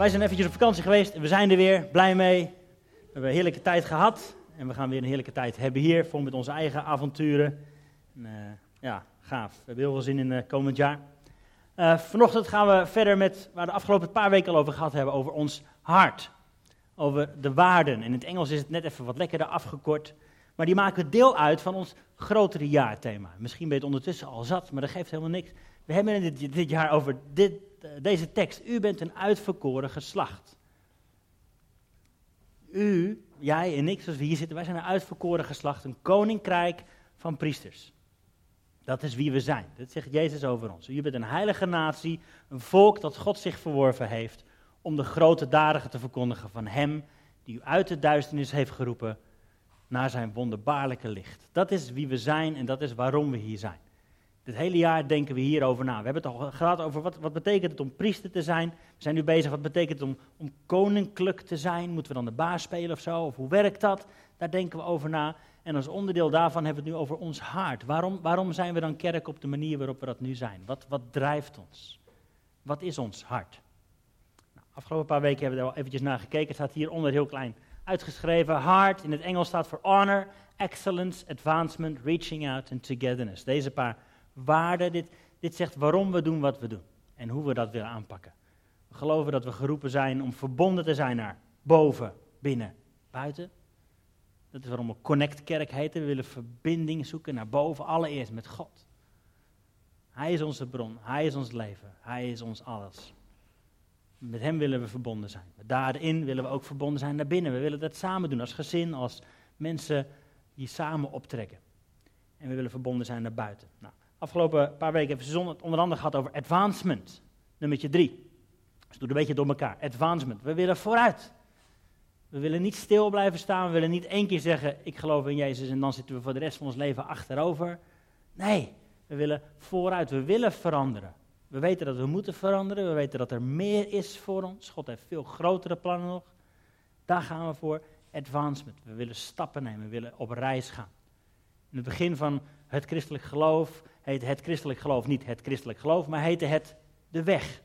Wij zijn eventjes op vakantie geweest we zijn er weer, blij mee. We hebben een heerlijke tijd gehad en we gaan weer een heerlijke tijd hebben hier, vol met onze eigen avonturen. En, uh, ja, gaaf. We hebben heel veel zin in uh, komend jaar. Uh, vanochtend gaan we verder met waar we de afgelopen paar weken al over gehad hebben, over ons hart. Over de waarden. In het Engels is het net even wat lekkerder afgekort. Maar die maken deel uit van ons grotere jaarthema. Misschien ben je het ondertussen al zat, maar dat geeft helemaal niks. We hebben het dit jaar over dit, deze tekst. U bent een uitverkoren geslacht. U, jij en ik, zoals we hier zitten, wij zijn een uitverkoren geslacht. Een koninkrijk van priesters. Dat is wie we zijn. Dat zegt Jezus over ons. U bent een heilige natie, een volk dat God zich verworven heeft om de grote daden te verkondigen van Hem die u uit de duisternis heeft geroepen naar zijn wonderbaarlijke licht. Dat is wie we zijn en dat is waarom we hier zijn. Dit hele jaar denken we hierover na. We hebben het al gehad over wat, wat betekent het om priester te zijn. We zijn nu bezig, wat betekent het om, om koninklijk te zijn? Moeten we dan de baas spelen of zo? Of hoe werkt dat? Daar denken we over na. En als onderdeel daarvan hebben we het nu over ons hart. Waarom, waarom zijn we dan kerk op de manier waarop we dat nu zijn? Wat, wat drijft ons? Wat is ons hart? Nou, afgelopen paar weken hebben we er al eventjes naar gekeken. Het staat hieronder heel klein uitgeschreven. Heart in het Engels staat voor honor, excellence, advancement, reaching out en togetherness. Deze paar waarden. Dit, dit zegt waarom we doen wat we doen en hoe we dat willen aanpakken. We geloven dat we geroepen zijn om verbonden te zijn naar boven, binnen, buiten. Dat is waarom we Connect Kerk heten. We willen verbinding zoeken naar boven, allereerst met God. Hij is onze bron, Hij is ons leven, Hij is ons alles. Met Hem willen we verbonden zijn. Daarin willen we ook verbonden zijn naar binnen. We willen dat samen doen, als gezin, als mensen die samen optrekken. En we willen verbonden zijn naar buiten. Nou, afgelopen paar weken hebben we onder andere gehad over advancement. Nummertje drie. Dus doe een beetje door elkaar. Advancement. We willen vooruit. We willen niet stil blijven staan. We willen niet één keer zeggen: Ik geloof in Jezus en dan zitten we voor de rest van ons leven achterover. Nee, we willen vooruit. We willen veranderen. We weten dat we moeten veranderen. We weten dat er meer is voor ons. God heeft veel grotere plannen nog. Daar gaan we voor. Advancement. We willen stappen nemen. We willen op reis gaan. In het begin van het christelijk geloof heette het christelijk geloof niet het christelijk geloof, maar heette het de weg.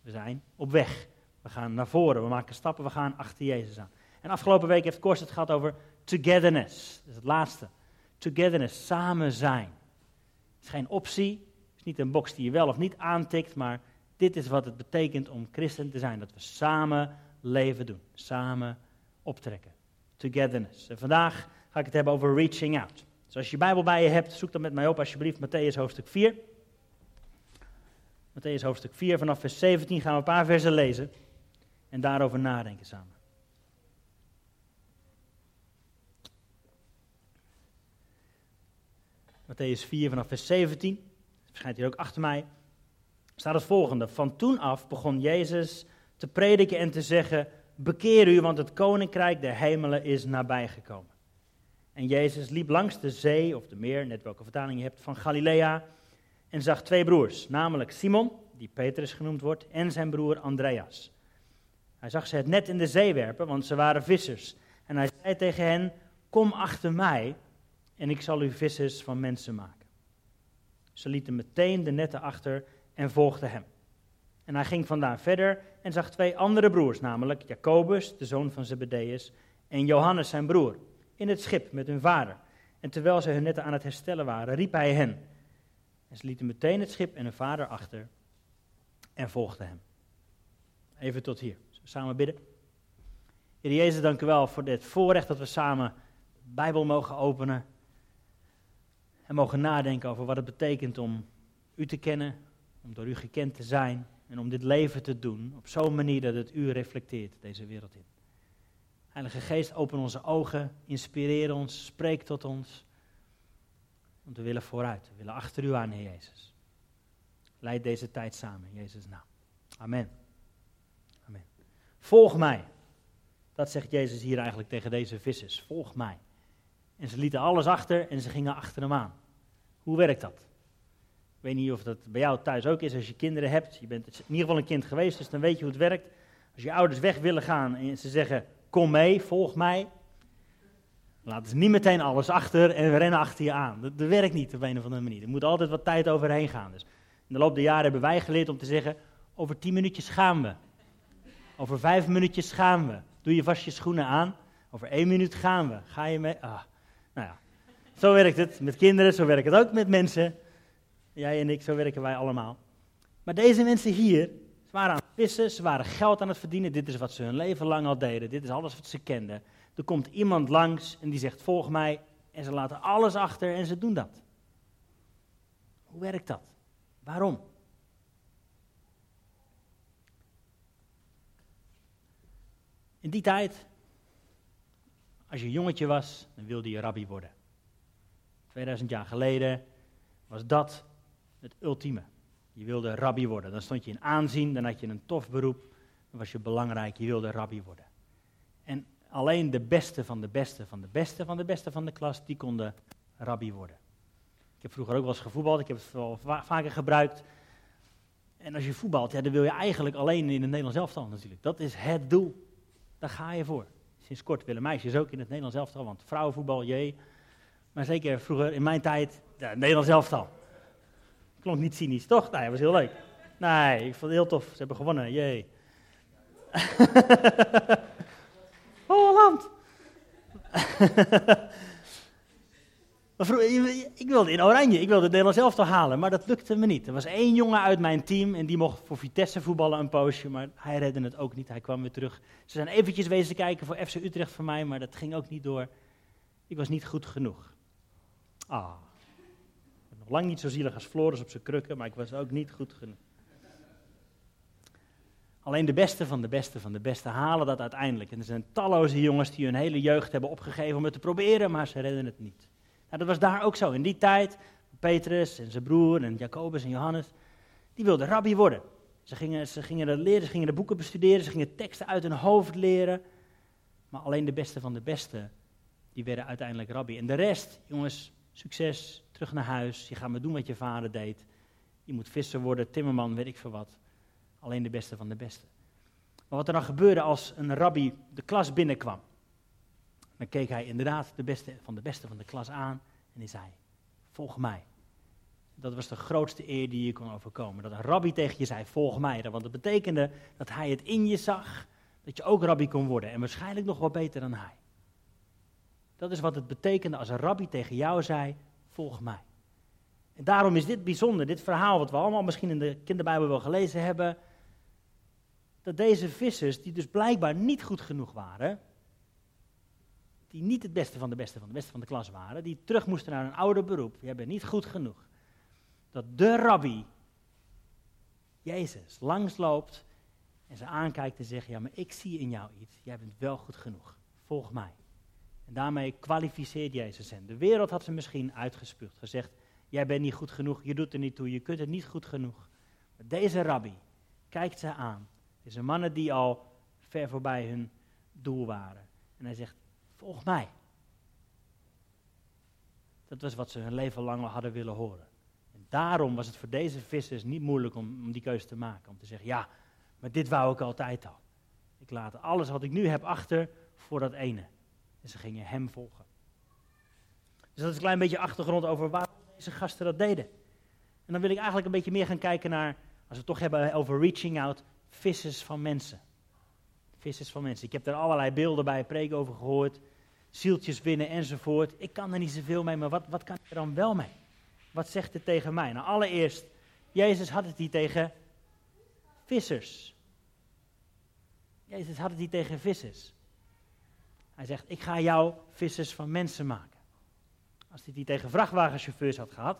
We zijn op weg. We gaan naar voren, we maken stappen, we gaan achter Jezus aan. En afgelopen week heeft Kors het gehad over togetherness. Dat is het laatste. Togetherness, samen zijn. Het is geen optie, het is niet een box die je wel of niet aantikt, maar dit is wat het betekent om christen te zijn. Dat we samen leven doen, samen optrekken. Togetherness. En vandaag ga ik het hebben over reaching out. Dus als je je Bijbel bij je hebt, zoek dan met mij op alsjeblieft Matthäus hoofdstuk 4. Matthäus hoofdstuk 4, vanaf vers 17 gaan we een paar versen lezen en daarover nadenken samen. Matthäus 4 vanaf vers 17, dat verschijnt hier ook achter mij, staat het volgende. Van toen af begon Jezus te prediken en te zeggen, bekeer u, want het koninkrijk der hemelen is nabijgekomen. En Jezus liep langs de zee, of de meer, net welke vertaling je hebt, van Galilea, en zag twee broers, namelijk Simon, die Petrus genoemd wordt, en zijn broer Andreas. Hij zag ze het net in de zee werpen, want ze waren vissers. En hij zei tegen hen, kom achter mij en ik zal u vissers van mensen maken. Ze lieten meteen de netten achter en volgden hem. En hij ging vandaan verder en zag twee andere broers, namelijk Jacobus, de zoon van Zebedeus, en Johannes, zijn broer, in het schip met hun vader. En terwijl ze hun netten aan het herstellen waren, riep hij hen. En ze lieten meteen het schip en hun vader achter en volgden hem. Even tot hier samen bidden? Heer Jezus, dank u wel voor dit voorrecht dat we samen de Bijbel mogen openen. En mogen nadenken over wat het betekent om u te kennen, om door u gekend te zijn. En om dit leven te doen op zo'n manier dat het u reflecteert deze wereld in. Heilige Geest, open onze ogen, inspireer ons, spreek tot ons. Want we willen vooruit, we willen achter u aan, Heer Jezus. Leid deze tijd samen, Jezus' naam. Amen. Volg mij. Dat zegt Jezus hier eigenlijk tegen deze vissers. Volg mij. En ze lieten alles achter en ze gingen achter hem aan. Hoe werkt dat? Ik weet niet of dat bij jou thuis ook is als je kinderen hebt. Je bent in ieder geval een kind geweest, dus dan weet je hoe het werkt. Als je ouders weg willen gaan en ze zeggen: Kom mee, volg mij. Laten ze niet meteen alles achter en rennen achter je aan. Dat, werkt niet op een of andere manier. Er moet altijd wat tijd overheen gaan. Dus in de loop der jaren hebben wij geleerd om te zeggen: Over tien minuutjes gaan we. Over vijf minuutjes gaan we. Doe je vast je schoenen aan. Over één minuut gaan we. Ga je mee? Ah, nou ja. Zo werkt het met kinderen, zo werkt het ook met mensen. Jij en ik, zo werken wij allemaal. Maar deze mensen hier, waren aan het vissen, ze waren geld aan het verdienen. Dit is wat ze hun leven lang al deden. Dit is alles wat ze kenden. Er komt iemand langs en die zegt: Volg mij. En ze laten alles achter en ze doen dat. Hoe werkt dat? Waarom? In die tijd, als je jongetje was, dan wilde je rabbi worden. 2000 jaar geleden was dat het ultieme. Je wilde rabbi worden. Dan stond je in aanzien, dan had je een tof beroep, dan was je belangrijk, je wilde rabbi worden. En alleen de beste van de beste van de beste van de beste van de klas, die konden rabbi worden. Ik heb vroeger ook wel eens gevoetbald, ik heb het wel vaker gebruikt. En als je voetbalt, ja, dan wil je eigenlijk alleen in het Nederlands elftal natuurlijk. Dat is het doel. Daar ga je voor. Sinds kort willen meisjes ook in het Nederlands elftal, want vrouwenvoetbal, jee. Maar zeker vroeger, in mijn tijd, ja, Nederlands elftal. Klonk niet cynisch, toch? Nee, dat was heel leuk. Nee, ik vond het heel tof. Ze hebben gewonnen, jee. Holland! ik wilde in Oranje, ik wilde het Nederlands elftal halen, maar dat lukte me niet. Er was één jongen uit mijn team en die mocht voor Vitesse voetballen een poosje, maar hij redde het ook niet. Hij kwam weer terug. Ze zijn eventjes wezen kijken voor FC Utrecht voor mij, maar dat ging ook niet door. Ik was niet goed genoeg. Ah, lang niet zo zielig als Floris op zijn krukken, maar ik was ook niet goed genoeg. Alleen de beste van de beste van de beste halen dat uiteindelijk. En er zijn talloze jongens die hun hele jeugd hebben opgegeven om het te proberen, maar ze redden het niet. Nou, dat was daar ook zo. In die tijd, Petrus en zijn broer en Jacobus en Johannes, die wilden rabbi worden. Ze gingen, ze gingen de leren, ze gingen de boeken bestuderen, ze gingen teksten uit hun hoofd leren. Maar alleen de beste van de beste, die werden uiteindelijk rabbi. En de rest, jongens, succes, terug naar huis. Je gaat maar doen wat je vader deed. Je moet visser worden, timmerman, weet ik veel wat. Alleen de beste van de beste. Maar wat er dan gebeurde als een rabbi de klas binnenkwam. Dan keek hij inderdaad de beste van de beste van de klas aan en hij zei, volg mij. Dat was de grootste eer die je kon overkomen. Dat een rabbi tegen je zei, volg mij. Want dat betekende dat hij het in je zag, dat je ook rabbi kon worden. En waarschijnlijk nog wel beter dan hij. Dat is wat het betekende als een rabbi tegen jou zei, volg mij. En daarom is dit bijzonder, dit verhaal wat we allemaal misschien in de kinderbijbel wel gelezen hebben. Dat deze vissers, die dus blijkbaar niet goed genoeg waren, die niet het beste van de beste van de beste van de klas waren, die terug moesten naar een ouder beroep. Je bent niet goed genoeg. Dat de rabbi, Jezus, langsloopt en ze aankijkt en zegt, ja, maar ik zie in jou iets. Jij bent wel goed genoeg. Volg mij. En daarmee kwalificeert Jezus hen. De wereld had ze misschien uitgespuugd, gezegd, jij bent niet goed genoeg, je doet er niet toe, je kunt het niet goed genoeg. Maar deze rabbi kijkt ze aan. Deze mannen die al ver voorbij hun doel waren. En hij zegt, volg mij. Dat was wat ze hun leven lang al hadden willen horen. En daarom was het voor deze vissers niet moeilijk om, om die keuze te maken. Om te zeggen, ja, maar dit wou ik altijd al. Ik laat alles wat ik nu heb achter voor dat ene. En ze gingen hem volgen. Dus dat is een klein beetje achtergrond over waarom deze gasten dat deden. En dan wil ik eigenlijk een beetje meer gaan kijken naar, als we het toch hebben over reaching out, vissers van mensen vissers van mensen. Ik heb er allerlei beelden bij preek over gehoord. Zieltjes winnen enzovoort. Ik kan er niet zoveel mee, maar wat, wat kan ik er dan wel mee? Wat zegt het tegen mij? Nou, allereerst, Jezus had het hier tegen vissers. Jezus had het hier tegen vissers. Hij zegt, ik ga jou vissers van mensen maken. Als hij hier tegen vrachtwagenchauffeurs had gehad,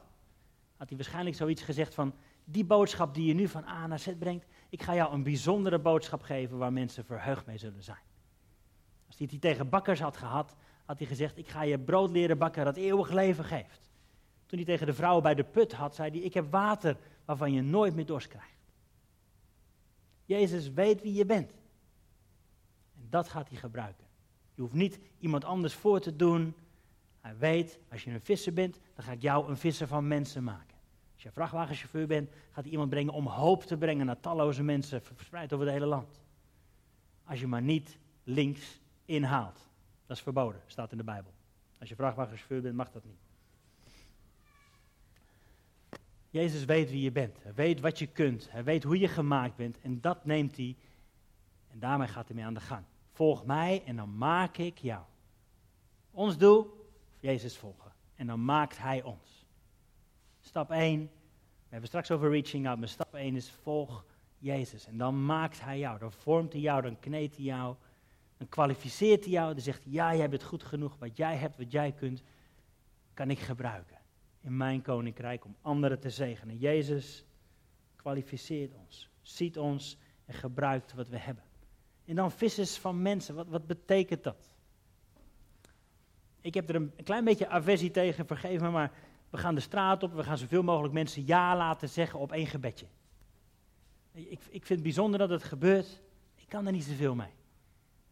had hij waarschijnlijk zoiets gezegd van, die boodschap die je nu van A naar Z brengt, ik ga jou een bijzondere boodschap geven waar mensen verheugd mee zullen zijn. Als hij het tegen bakkers had gehad, had hij gezegd, ik ga je brood leren bakken dat eeuwig leven geeft. Toen hij tegen de vrouw bij de put had, zei hij, ik heb water waarvan je nooit meer dorst krijgt. Jezus weet wie je bent. En dat gaat hij gebruiken. Je hoeft niet iemand anders voor te doen. Hij weet, als je een visser bent, dan ga ik jou een visser van mensen maken. Als je vrachtwagenchauffeur bent, gaat hij iemand brengen om hoop te brengen naar talloze mensen verspreid over het hele land. Als je maar niet links inhaalt. Dat is verboden, staat in de Bijbel. Als je vrachtwagenchauffeur bent, mag dat niet. Jezus weet wie je bent. Hij weet wat je kunt. Hij weet hoe je gemaakt bent. En dat neemt hij En daarmee gaat hij mee aan de gang. Volg mij en dan maak ik jou. Ons doel, Jezus volgen. En dan maakt hij ons. Stap 1, we hebben straks over reaching out, maar stap 1 is volg Jezus. En dan maakt hij jou, dan vormt hij jou, dan kneedt hij jou, dan kwalificeert hij jou, dan zegt hij, ja, jij bent goed genoeg, wat jij hebt, wat jij kunt, kan ik gebruiken in mijn koninkrijk om anderen te zegenen. Jezus kwalificeert ons, ziet ons en gebruikt wat we hebben. En dan vissers van mensen, wat, wat betekent dat? Ik heb er een, klein beetje aversie tegen, vergeef me, maar we gaan de straat op, we gaan zoveel mogelijk mensen ja laten zeggen op één gebedje. Ik, ik vind het bijzonder dat het gebeurt, ik kan er niet zoveel mee.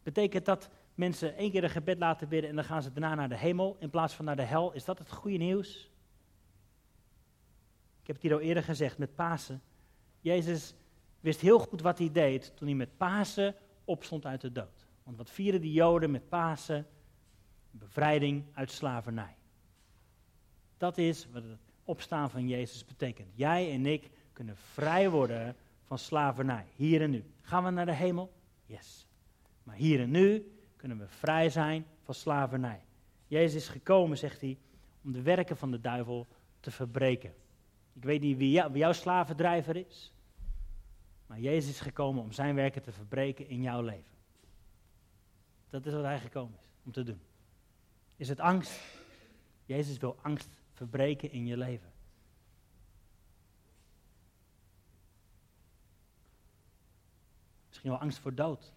Betekent dat mensen één keer een gebed laten bidden en dan gaan ze daarna naar de hemel in plaats van naar de hel? Is dat het goede nieuws? Ik heb het hier al eerder gezegd met Pasen. Jezus wist heel goed wat hij deed toen hij met Pasen opstond uit de dood. Want wat vieren die Joden met Pasen? Bevrijding uit slavernij. Dat is wat het opstaan van Jezus betekent. Jij en ik kunnen vrij worden van slavernij, hier en nu. Gaan we naar de hemel? Yes. Maar hier en nu kunnen we vrij zijn van slavernij. Jezus is gekomen, zegt hij, om de werken van de duivel te verbreken. Ik weet niet wie, wie jouw slavendrijver is, maar Jezus is gekomen om zijn werken te verbreken in jouw leven. Dat is wat hij gekomen is om te doen. Is het angst? Jezus wil angst verbreken in je leven. Misschien wel angst voor dood.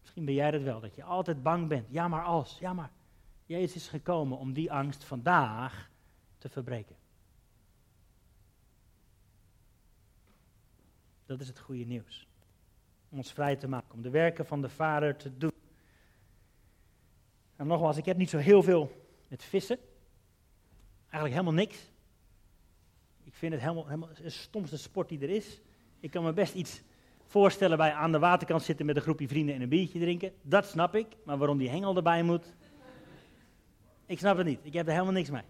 Misschien ben jij dat wel, dat je altijd bang bent. Ja, maar als, ja, maar. Jezus is gekomen om die angst vandaag te verbreken. Dat is het goede nieuws. Om ons vrij te maken, om de werken van de Vader te doen. En nogmaals, ik heb niet zo heel veel met vissen. Eigenlijk helemaal niks. Ik vind het helemaal, helemaal de stomste sport die er is. Ik kan me best iets voorstellen bij aan de waterkant zitten met een groepje vrienden en een biertje drinken. Dat snap ik, maar waarom die hengel erbij moet, ik snap het niet. Ik heb er helemaal niks mee.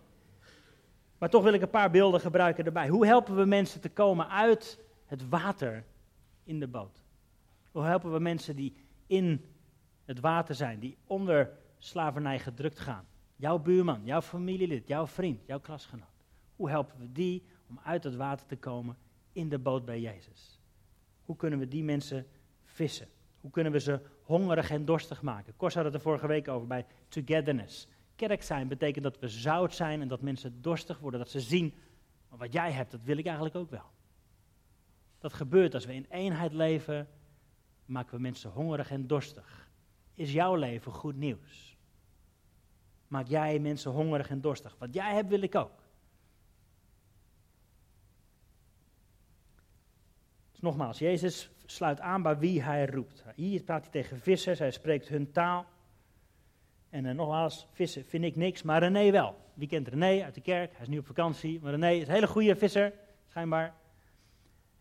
Maar toch wil ik een paar beelden gebruiken erbij. Hoe helpen we mensen te komen uit het water in de boot? Hoe helpen we mensen die in het water zijn, die onder slavernij gedrukt gaan? Jouw buurman, jouw familielid, jouw vriend, jouw klasgenoot. Hoe helpen we die om uit het water te komen in de boot bij Jezus? Hoe kunnen we die mensen vissen? Hoe kunnen we ze hongerig en dorstig maken? Kors had het er vorige week over bij togetherness. Kerk zijn betekent dat we zout zijn en dat mensen dorstig worden. Dat ze zien, wat jij hebt, dat wil ik eigenlijk ook wel. Dat gebeurt als we in eenheid leven, maken we mensen hongerig en dorstig. Is jouw leven goed nieuws? Maak jij mensen hongerig en dorstig? Wat jij hebt, wil ik ook. Dus nogmaals, Jezus sluit aan bij wie hij roept. Hier praat hij tegen vissers, hij spreekt hun taal. En uh, nogmaals, vissen vind ik niks, maar René wel. Wie kent René uit de kerk? Hij is nu op vakantie. Maar René is een hele goede visser, schijnbaar.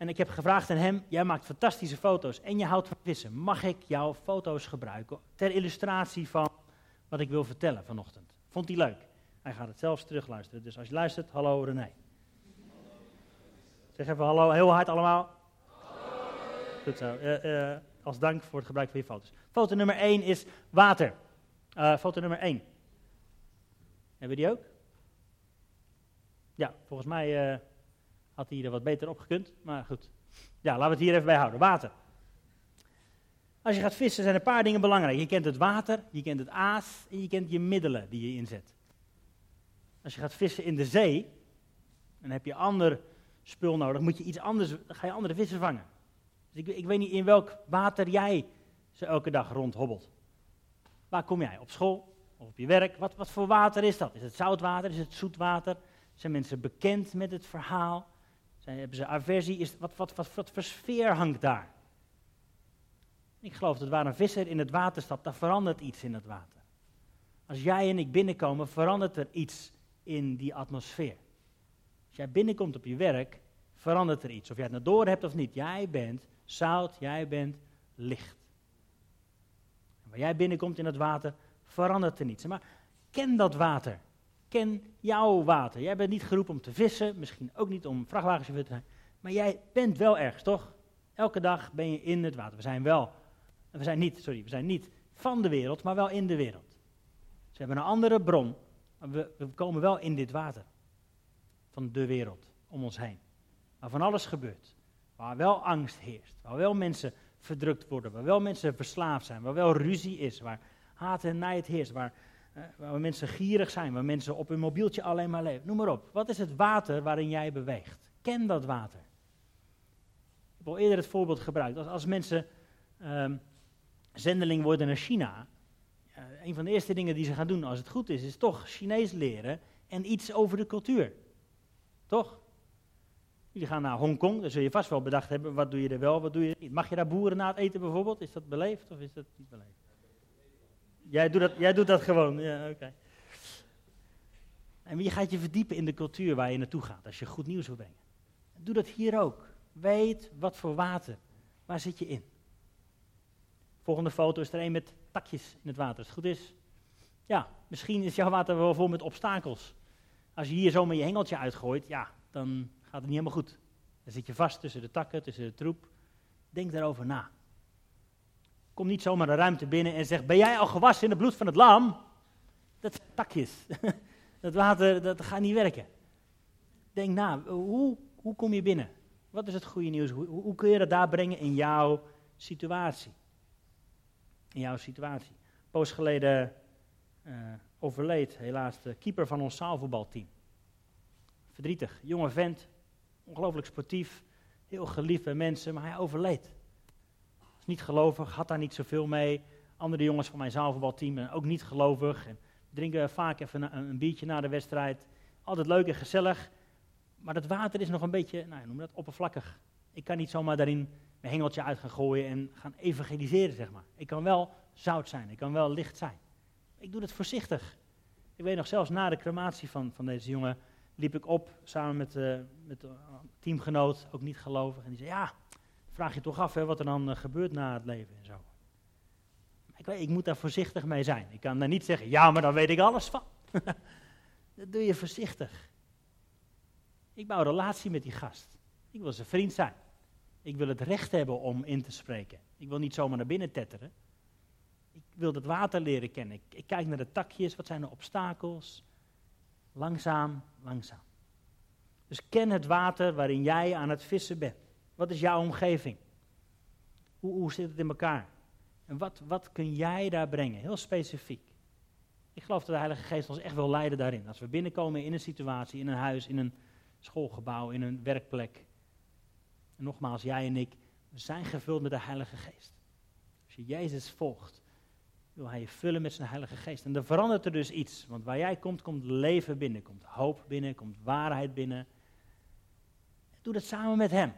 En ik heb gevraagd aan hem, jij maakt fantastische foto's en je houdt van vissen. Mag ik jouw foto's gebruiken ter illustratie van wat ik wil vertellen vanochtend? Vond hij leuk? Hij gaat het zelfs terugluisteren. Dus als je luistert, hallo René. Zeg even hallo, heel hard allemaal. Goed zo. Uh, uh, als dank voor het gebruik van je foto's. Foto nummer 1 is water. Uh, foto nummer 1. Hebben we die ook? Ja, volgens mij had hij er wat beter op gekund. Maar goed. Ja, laten we het hier even bij houden. Water. Als je gaat vissen zijn een paar dingen belangrijk. Je kent het water, je kent het aas en je kent je middelen die je inzet. Als je gaat vissen in de zee, dan heb je ander spul nodig. Moet je iets anders, ga je andere vissen vangen. Dus ik, ik weet niet in welk water jij ze elke dag rondhobbelt. Waar kom jij? Op school of op je werk? Wat, wat voor water is dat? Is het zoutwater? Is het zoetwater? Zijn mensen bekend met het verhaal? Zijn, hebben ze aversie? Is, wat, wat, wat, wat voor sfeer hangt daar? Ik geloof dat waar een visser in het water stapt, dan verandert iets in het water. Als jij en ik binnenkomen, verandert er iets in die atmosfeer. Als jij binnenkomt op je werk, verandert er iets. Of jij het nou door hebt of niet. Jij bent zout, jij bent licht. En waar jij binnenkomt in het water, verandert er niets. Maar ken dat water. Ken jouw water. Jij bent niet geroepen om te vissen, misschien ook niet om vrachtwagenchauffeur te zijn. Maar jij bent wel ergens, toch? Elke dag ben je in het water. We zijn wel, we zijn niet, sorry, we zijn niet van de wereld, maar wel in de wereld. Ze hebben een andere bron, maar we, we komen wel in dit water. Van de wereld om ons heen. Waar van alles gebeurt. Waar wel angst heerst. Waar wel mensen verdrukt worden. Waar wel mensen verslaafd zijn. Waar wel ruzie is. Waar haat en nijd heerst. Waar, waar mensen gierig zijn. Waar mensen op hun mobieltje alleen maar leven. Noem maar op. Wat is het water waarin jij beweegt? Ken dat water. Ik heb al eerder het voorbeeld gebruikt. Als, als mensen um, zendeling worden naar China. Een van de eerste dingen die ze gaan doen als het goed is. Is toch Chinees leren. En iets over de cultuur. Toch? Jullie gaan naar Hongkong, dan zul je vast wel bedacht hebben, wat doe je er wel, wat doe je niet. Mag je daar boeren na het eten bijvoorbeeld? Is dat beleefd of is dat niet beleefd? Jij doet dat, jij doet dat gewoon, ja, oké. En je gaat je verdiepen in de cultuur waar je naartoe gaat, als je goed nieuws wil brengen. Doe dat hier ook. Weet wat voor water, waar zit je in? Volgende foto is er een met takjes in het water, als het goed is. Ja, misschien is jouw water wel vol met obstakels. Als je hier zomaar je hengeltje uitgooit, ja, dan gaat het niet helemaal goed. Dan zit je vast tussen de takken, tussen de troep. Denk daarover na. Kom niet zomaar de ruimte binnen en zeg: Ben jij al gewassen in het bloed van het lam? Dat takjes. Dat water, dat gaat niet werken. Denk na, hoe, hoe kom je binnen? Wat is het goede nieuws? Hoe, hoe kun je dat daar brengen in jouw situatie? In jouw situatie. Poos geleden uh, overleed helaas de keeper van ons zaalvoetbalteam. Verdrietig, jonge vent, ongelooflijk sportief, heel geliefd bij mensen, maar hij overleed. Niet gelovig, had daar niet zoveel mee. Andere jongens van mijn zaalvoetbalteam zijn ook niet gelovig. En drinken vaak even een, biertje na de wedstrijd. Altijd leuk en gezellig. Maar het water is nog een beetje, nou, noem dat, oppervlakkig. Ik kan niet zomaar daarin mijn hengeltje uit gaan gooien en gaan evangeliseren, zeg maar. Ik kan wel zout zijn, ik kan wel licht zijn. Ik doe het voorzichtig. Ik weet nog, zelfs na de crematie van, van deze jongen, liep ik op samen met, uh, met een teamgenoot, ook niet gelovig. En die zei, ja, vraag je toch af hè, wat er dan uh, gebeurt na het leven en zo. Ik, weet, ik moet daar voorzichtig mee zijn. Ik kan daar niet zeggen, ja, maar dan weet ik alles van. dat doe je voorzichtig. Ik bouw een relatie met die gast. Ik wil zijn vriend zijn. Ik wil het recht hebben om in te spreken. Ik wil niet zomaar naar binnen tetteren. Ik wil het water leren kennen. Ik, ik kijk naar de takjes, wat zijn de obstakels? Langzaam, langzaam. Dus ken het water waarin jij aan het vissen bent. Wat is jouw omgeving? Hoe, hoe zit het in elkaar? En wat, wat kun jij daar brengen? Heel specifiek. Ik geloof dat de Heilige Geest ons echt wil leiden daarin. Als we binnenkomen in een situatie, in een huis, in een schoolgebouw, in een werkplek. En nogmaals, jij en ik, we zijn gevuld met de Heilige Geest. Als je Jezus volgt, wil hij je vullen met zijn Heilige Geest. En er verandert er dus iets. Want waar jij komt, komt leven binnen, komt hoop binnen, komt waarheid binnen. Doe dat samen met hem.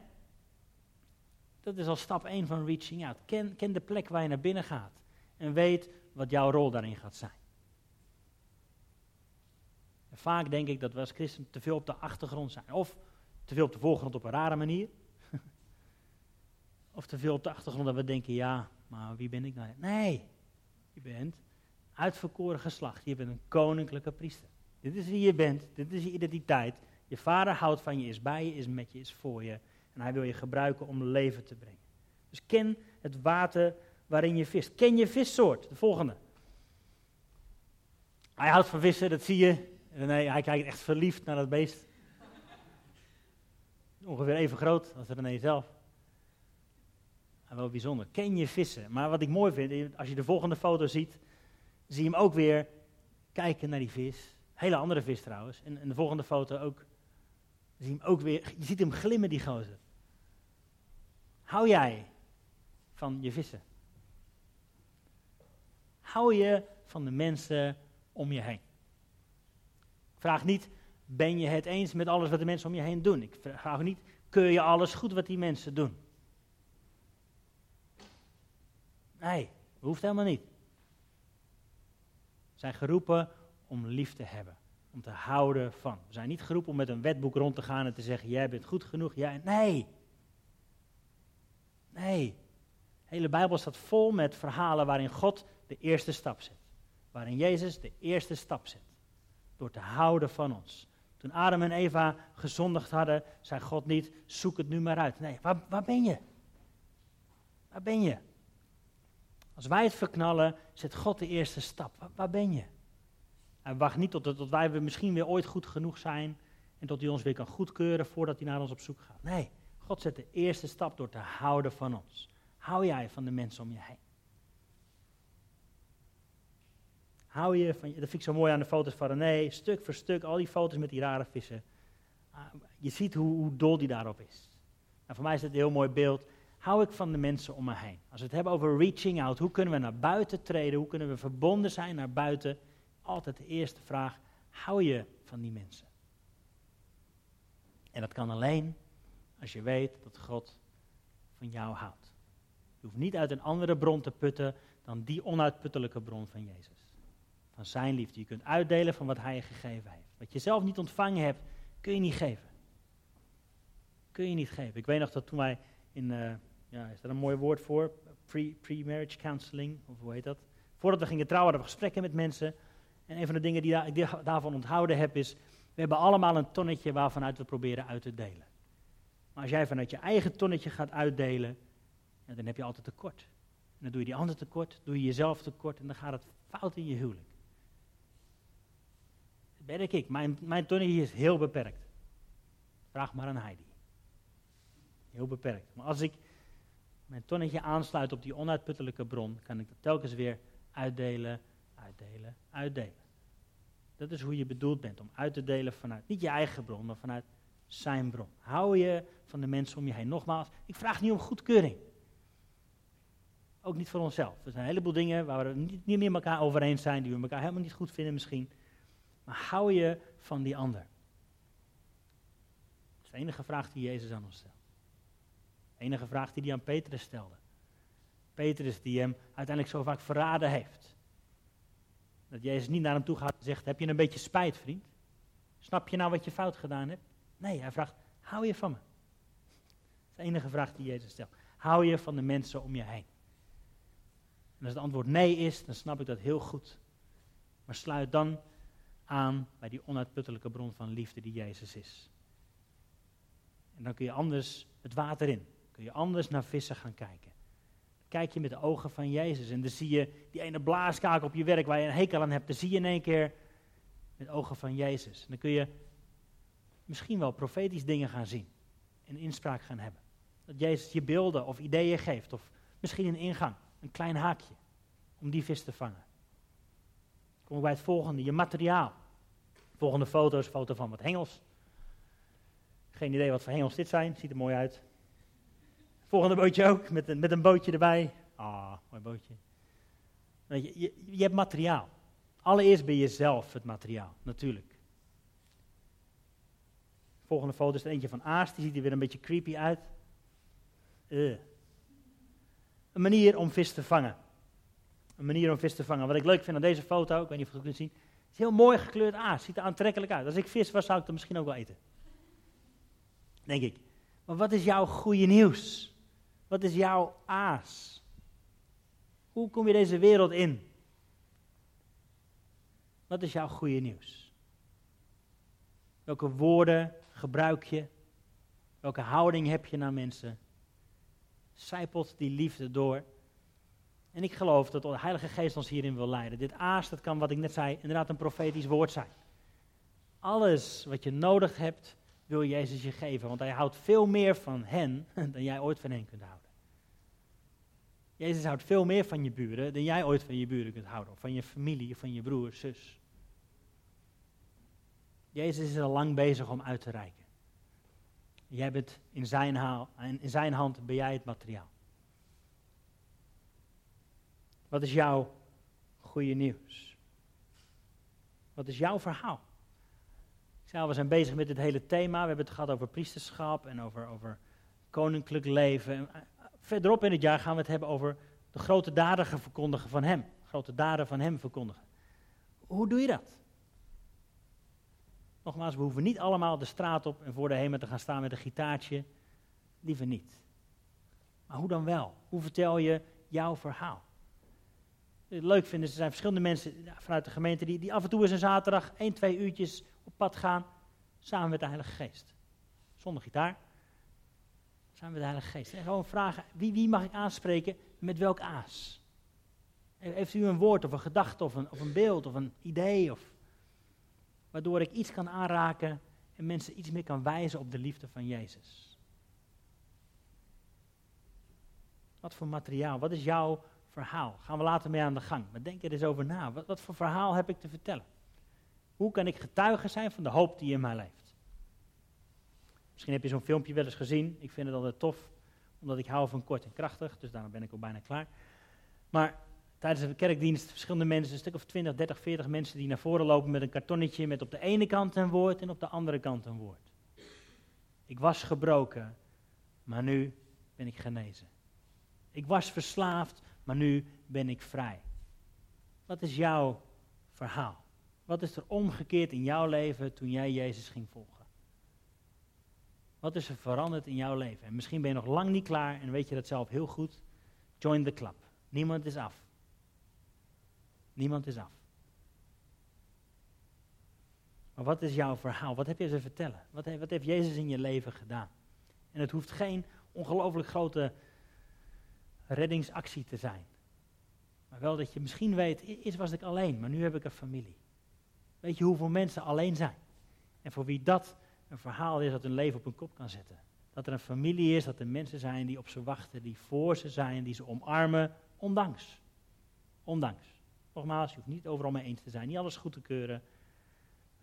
Dat is al stap 1 van reaching out. Ken, ken de plek waar je naar binnen gaat. En weet wat jouw rol daarin gaat zijn. En vaak denk ik dat we als christen te veel op de achtergrond zijn. Of te veel op de voorgrond op een rare manier. of te veel op de achtergrond dat we denken, ja, maar wie ben ik nou? Nee, je bent uitverkoren geslacht. Je bent een koninklijke priester. Dit is wie je bent. Dit is je identiteit. Je vader houdt van je, is bij je, is met je, is voor je. En hij wil je gebruiken om leven te brengen. Dus ken het water waarin je vist. Ken je vissoort. De volgende. Hij houdt van vissen, dat zie je. Nee, hij kijkt echt verliefd naar dat beest. Ongeveer even groot als René zelf wel bijzonder. Ken je vissen? Maar wat ik mooi vind, als je de volgende foto ziet, zie je hem ook weer kijken naar die vis. Hele andere vis trouwens. En, en de volgende foto ook. Zie je hem ook weer, je ziet hem glimmen, die gozer. Hou jij van je vissen? Hou je van de mensen om je heen? Ik vraag niet, ben je het eens met alles wat de mensen om je heen doen? Ik vraag niet, keur je alles goed wat die mensen doen? Nee, hoeft helemaal niet. We zijn geroepen om lief te hebben, om te houden van. We zijn niet geroepen om met een wetboek rond te gaan en te zeggen: Jij bent goed genoeg. Jij... Nee. Nee. De hele Bijbel staat vol met verhalen waarin God de eerste stap zet. Waarin Jezus de eerste stap zet. Door te houden van ons. Toen Adam en Eva gezondigd hadden, zei God niet: Zoek het nu maar uit. Nee, waar, waar ben je? Waar ben je? Als wij het verknallen, zet God de eerste stap. Waar, ben je? Hij wacht niet tot, tot wij misschien weer ooit goed genoeg zijn en tot hij ons weer kan goedkeuren voordat hij naar ons op zoek gaat. Nee, God zet de eerste stap door te houden van ons. Hou jij van de mensen om je heen? Hou je van, dat vind ik zo mooi aan de foto's van René, stuk voor stuk, al die foto's met die rare vissen. Ah, je ziet hoe, hoe dol die daarop is. Nou, voor mij is het een heel mooi beeld. Hou ik van de mensen om me heen? Als we het hebben over reaching out, hoe kunnen we naar buiten treden? Hoe kunnen we verbonden zijn naar buiten? Altijd de eerste vraag, hou je van die mensen? En dat kan alleen als je weet dat God van jou houdt. Je hoeft niet uit een andere bron te putten dan die onuitputtelijke bron van Jezus. Van zijn liefde. Je kunt uitdelen van wat hij je gegeven heeft. Wat je zelf niet ontvangen hebt, kun je niet geven. Kun je niet geven. Ik weet nog dat toen wij in, uh, ja, is dat een mooi woord voor? Pre-marriage counseling, of hoe heet dat? Voordat we gingen trouwen hadden we gesprekken met mensen. En een van de dingen die ik daarvan onthouden heb is, we hebben allemaal een tonnetje waarvanuit we proberen uit te delen. Maar als jij vanuit je eigen tonnetje gaat uitdelen, dan heb je altijd tekort. En dan doe je die ander tekort, doe je jezelf tekort en dan gaat het fout in je huwelijk. Dat ben ik. Mijn, mijn tonnetje is heel beperkt. Vraag maar aan Heidi. Heel beperkt. Maar als ik mijn tonnetje aansluit op die onuitputtelijke bron, kan ik dat telkens weer uitdelen, uitdelen, uitdelen. Dat is hoe je bedoeld bent, om uit te delen vanuit, niet je eigen bron, maar vanuit zijn bron. Hou je van de mensen om je heen. Nogmaals, ik vraag niet om goedkeuring. Ook niet voor onszelf. Er zijn een heleboel dingen waar we niet, niet meer elkaar over eens zijn, die we elkaar helemaal niet goed vinden misschien. Maar hou je van die ander. Dat is de enige vraag die Jezus aan ons stelt. De enige vraag die hij aan Petrus stelde. Petrus die hem uiteindelijk zo vaak verraden heeft. Dat Jezus niet naar hem toe gaat en zegt, heb je een beetje spijt vriend? Snap je nou wat je fout gedaan hebt? Nee, hij vraagt, hou je van me? Dat is de enige vraag die Jezus stelt. Hou je van de mensen om je heen? En als het antwoord nee is, dan snap ik dat heel goed. Maar sluit dan aan bij die onuitputtelijke bron van liefde die Jezus is. En dan kun je anders het water in. Kun je anders naar vissen gaan kijken. Kijk je met de ogen van Jezus en dan zie je die ene blaaskaak op je werk waar je een hekel aan hebt. Dan zie je in één keer met ogen van Jezus. Dan kun je misschien wel profetisch dingen gaan zien. En inspraak gaan hebben. Dat Jezus je beelden of ideeën geeft. Of misschien een ingang, een klein haakje. Om die vis te vangen. Kom bij het volgende, je materiaal. Volgende foto is foto van wat hengels. Geen idee wat voor hengels dit zijn, ziet er mooi uit. Volgende bootje ook, met een, met een bootje erbij. Ah, mooi bootje. Je, je, je hebt materiaal. Allereerst ben je zelf het materiaal, natuurlijk. Volgende foto is er eentje van Aas, die ziet er weer een beetje creepy uit. Uh. Een manier om vis te vangen. Een manier om vis te vangen. Wat ik leuk vind aan deze foto, ik weet niet of je het kunt zien, is heel mooi gekleurd aas. Ziet er aantrekkelijk uit. Als ik vis was, zou ik het misschien ook wel eten. Denk ik. Maar wat is jouw goede nieuws? Wat is jouw aas? Hoe kom je deze wereld in? Wat is jouw goede nieuws? Welke woorden gebruik je? Welke houding heb je naar mensen? Zijpelt die liefde door. En ik geloof dat de Heilige Geest ons hierin wil leiden. Dit aas, dat kan wat ik net zei, inderdaad een profetisch woord zijn. Alles wat je nodig hebt, wil Jezus je geven. Want hij houdt veel meer van hen dan jij ooit van hen kunt houden. Jezus houdt veel meer van je buren dan jij ooit van je buren kunt houden. Of van je familie, van je broer, zus. Jezus is al lang bezig om uit te reiken. Jij bent in zijn, haal, in zijn hand ben jij het materiaal. Wat is jouw goede nieuws? Wat is jouw verhaal? Ik zei we zijn bezig met dit hele thema. We hebben het gehad over priesterschap en over, over koninklijk leven. En eh, verderop in het jaar gaan we het hebben over de grote daden verkondigen van Hem. Grote daden van Hem verkondigen. Hoe doe je dat? Nogmaals, we hoeven niet allemaal de straat op en voor de hemel te gaan staan met een gitaartje. Liever niet. Maar hoe dan wel? Hoe vertel je jouw verhaal? leuk vinden, er zijn verschillende mensen vanuit de gemeente die, die af en toe eens een zaterdag 1, 2 uurtjes op pad gaan samen met de Heilige Geest. Zonder gitaar. Samen met de Heilige Geest. En gewoon vragen, wie, wie mag ik aanspreken met welk aas? Heeft u een woord of een gedachte of een, of een beeld of een idee? Of, waardoor ik iets kan aanraken en mensen iets meer kan wijzen op de liefde van Jezus. Wat voor materiaal? Wat is jouw verhaal? Gaan we later mee aan de gang. Maar denk er eens over na. Wat, wat voor verhaal heb ik te vertellen? Hoe kan ik getuige zijn van de hoop die in mij leeft? Misschien heb je zo'n filmpje wel eens gezien. Ik vind het altijd tof, omdat ik hou van kort en krachtig. Dus daarom ben ik al bijna klaar. Maar tijdens de kerkdienst verschillende mensen, een stuk of 20, 30, 40 mensen die naar voren lopen met een kartonnetje met op de ene kant een woord en op de andere kant een woord. Ik was gebroken, maar nu ben ik genezen. Ik was verslaafd, maar nu ben ik vrij. Wat is jouw verhaal? Wat is er omgekeerd in jouw leven toen jij Jezus ging volgen? Wat is er veranderd in jouw leven? En misschien ben je nog lang niet klaar en weet je dat zelf heel goed. Join the club. Niemand is af. Niemand is af. Maar wat is jouw verhaal? Wat heb je ze vertellen? Wat heeft, wat heeft Jezus in je leven gedaan? En het hoeft geen ongelooflijk grote reddingsactie te zijn. Maar wel dat je misschien weet, eerst was ik alleen, maar nu heb ik een familie. Weet je hoeveel mensen alleen zijn? En voor wie dat een verhaal is dat hun leven op hun kop kan zetten. Dat er een familie is, dat er mensen zijn die op ze wachten, die voor ze zijn, die ze omarmen, ondanks. Ondanks. Nogmaals, je hoeft niet overal mee eens te zijn, niet alles goed te keuren.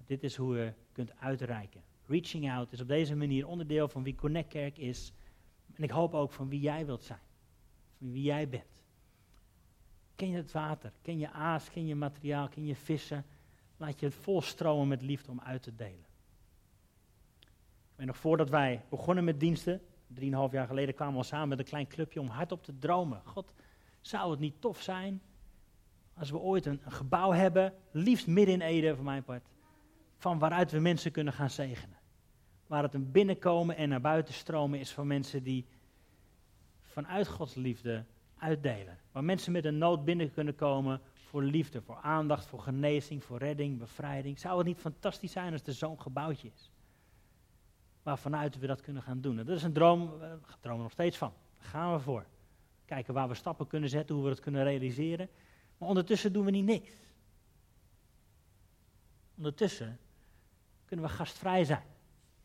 Dit is hoe je kunt uitreiken. Reaching out is op deze manier onderdeel van wie Connect Kerk is. En ik hoop ook van wie jij wilt zijn. Van wie jij bent. Ken je het water? Ken je aas? Ken je materiaal? Ken je vissen? Laat je het volstromen met liefde om uit te delen. En nog voordat wij begonnen met diensten, drieënhalf jaar geleden kwamen we samen met een klein clubje om hardop te dromen. God, zou het niet tof zijn als we ooit een, gebouw hebben, liefst midden in Ede voor mijn part, van waaruit we mensen kunnen gaan zegenen. Waar het een binnenkomen en naar buiten stromen is van mensen die vanuit Gods liefde uitdelen. Waar mensen met een nood binnen kunnen komen voor liefde, voor aandacht, voor genezing, voor redding, bevrijding. Zou het niet fantastisch zijn als er zo'n gebouwtje is? Waarvanuit we dat kunnen gaan doen. dat is een droom, we dromen nog steeds van. Daar gaan we voor. Kijken waar we stappen kunnen zetten, hoe we dat kunnen realiseren. Maar ondertussen doen we niet niks. Ondertussen kunnen we gastvrij zijn.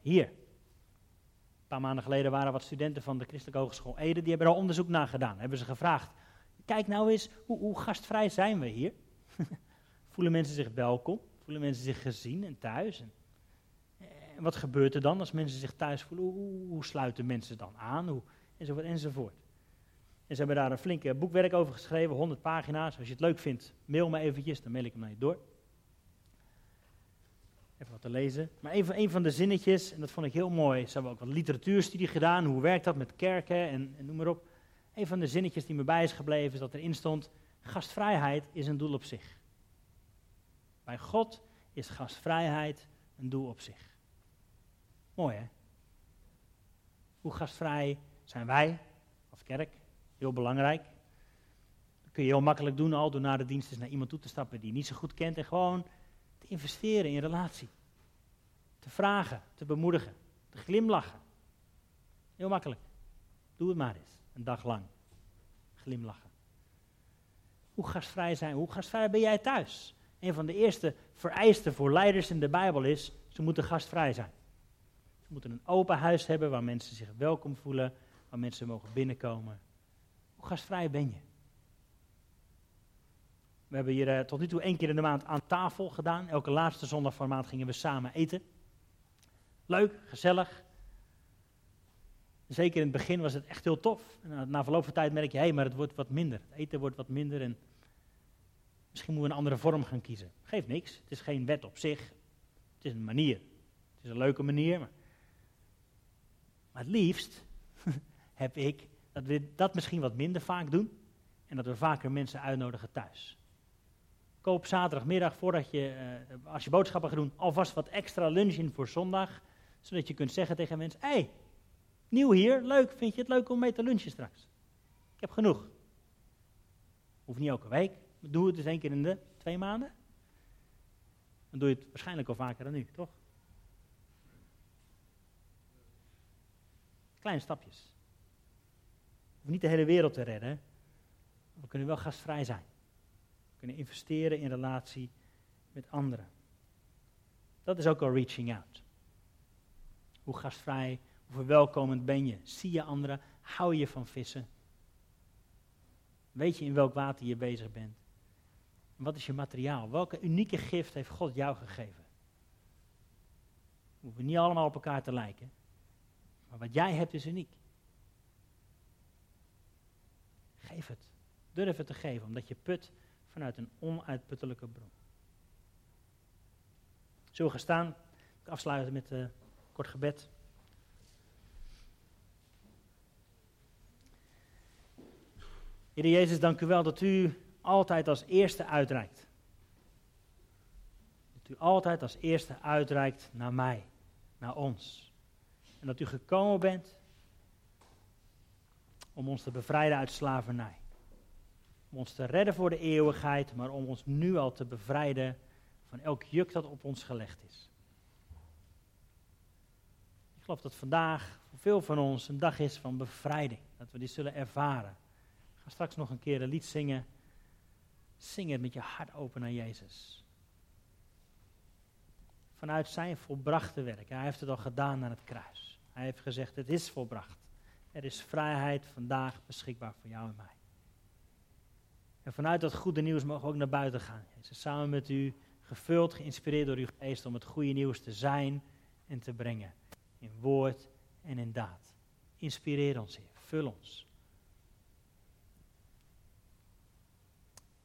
Hier. Een paar maanden geleden waren wat studenten van de Christelijke Hogeschool Ede, die hebben er onderzoek naar gedaan. Hebben ze gevraagd, kijk nou eens, hoe, hoe gastvrij zijn we hier? Voelen mensen zich welkom? Voelen mensen zich gezien en thuis? En, en wat gebeurt er dan als mensen zich thuis voelen? Hoe, hoe sluiten mensen dan aan? Hoe, enzovoort, enzovoort. En ze hebben daar een flinke boekwerk over geschreven, 100 pagina's. Als je het leuk vindt, mail me eventjes, dan mail ik hem naar je door. Even wat te lezen. Maar een van de zinnetjes, en dat vond ik heel mooi. Ze hebben ook wat literatuurstudie gedaan. Hoe werkt dat met kerken en, en noem maar op. Een van de zinnetjes die me bij is gebleven is dat erin stond: gastvrijheid is een doel op zich. Bij God is gastvrijheid een doel op zich. Mooi hè? Hoe gastvrij zijn wij als kerk? Heel belangrijk. Dat kun je heel makkelijk doen al door naar de dienst naar iemand toe te stappen die je niet zo goed kent en gewoon te investeren in relatie. Te vragen, te bemoedigen, te glimlachen. Heel makkelijk. Doe het maar eens, een dag lang. Glimlachen. Hoe gastvrij zijn, hoe gastvrij ben jij thuis? Een van de eerste vereisten voor leiders in de Bijbel is, ze moeten gastvrij zijn. Ze moeten een open huis hebben waar mensen zich welkom voelen, waar mensen mogen binnenkomen gastvrij ben je? We hebben hier uh, tot nu toe één keer in de maand aan tafel gedaan. Elke laatste zondag van de maand gingen we samen eten. Leuk, gezellig. Zeker in het begin was het echt heel tof. En na verloop van tijd merk je, hé, hey, maar het wordt wat minder. Het eten wordt wat minder en misschien moeten we een andere vorm gaan kiezen. Geeft niks, het is geen wet op zich. Het is een manier. Het is een leuke manier, maar, maar het liefst heb ik dat we dat misschien wat minder vaak doen en dat we vaker mensen uitnodigen thuis. Koop zaterdagmiddag, voordat je, uh, als je boodschappen gaat doen, alvast wat extra lunch in voor zondag, zodat je kunt zeggen tegen mensen, hé, hey, nieuw hier, leuk, vind je het leuk om mee te lunchen straks? Ik heb genoeg. Hoeft niet elke week, doe het dus één keer in de twee maanden. Dan doe je het waarschijnlijk al vaker dan nu, toch? Kleine stapjes. Hoeven niet de hele wereld te redden. We kunnen wel gastvrij zijn. We kunnen investeren in relatie met anderen. Dat is ook al reaching out. Hoe gastvrij, hoe verwelkomend ben je? Zie je anderen? Hou je van vissen? Weet je in welk water je bezig bent? wat is je materiaal? Welke unieke gift heeft God jou gegeven? We hoeven niet allemaal op elkaar te lijken. Maar wat jij hebt is uniek. Geef het. Durf het te geven, omdat je put vanuit een onuitputtelijke bron. Zullen we gaan staan? Ik afsluiten met een kort gebed. Heer Jezus, dank u wel dat u altijd als eerste uitreikt. Dat u altijd als eerste uitreikt naar mij, naar ons. En dat u gekomen bent om ons te bevrijden uit slavernij. Om ons te redden voor de eeuwigheid, maar om ons nu al te bevrijden van elk juk dat op ons gelegd is. Ik geloof dat vandaag voor veel van ons een dag is van bevrijding. Dat we die zullen ervaren. Ik ga straks nog een keer een lied zingen. Zing het met je hart open naar Jezus. Vanuit zijn volbrachte werk. Hij heeft het al gedaan aan het kruis. Hij heeft gezegd, het is volbracht. Er is vrijheid vandaag beschikbaar voor jou en mij. En vanuit dat goede nieuws mogen we ook naar buiten gaan. Jezus, samen met u, gevuld, geïnspireerd door uw geest om het goede nieuws te zijn en te brengen. In woord en in daad. Inspireer ons, Heer. Vul ons.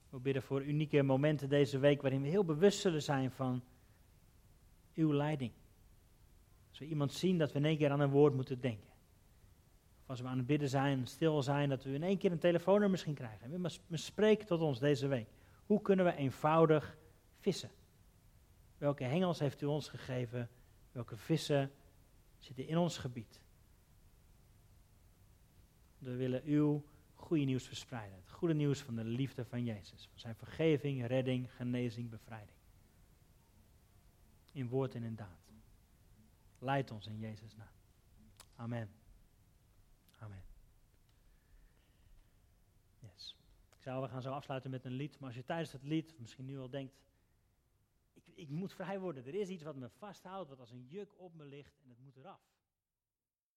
We bidden voor unieke momenten deze week waarin we heel bewust zullen zijn van uw leiding. Als we iemand zien dat we in één keer aan een woord moeten denken. Als we aan het bidden zijn, stil zijn, dat we in één keer een telefoonnummer misschien krijgen. Maar spreek tot ons deze week. Hoe kunnen we eenvoudig vissen? Welke hengels heeft u ons gegeven? Welke vissen zitten in ons gebied? We willen uw goede nieuws verspreiden. Het goede nieuws van de liefde van Jezus. Van zijn vergeving, redding, genezing, bevrijding. In woord en in daad. Leid ons in Jezus' naam. Amen. Yes. Ik zou, we gaan zo afsluiten met een lied. Maar als je tijdens het lied misschien nu al denkt... Ik, ik moet vrij worden. Er is iets wat me vasthoudt, wat als een juk op me ligt en het moet eraf.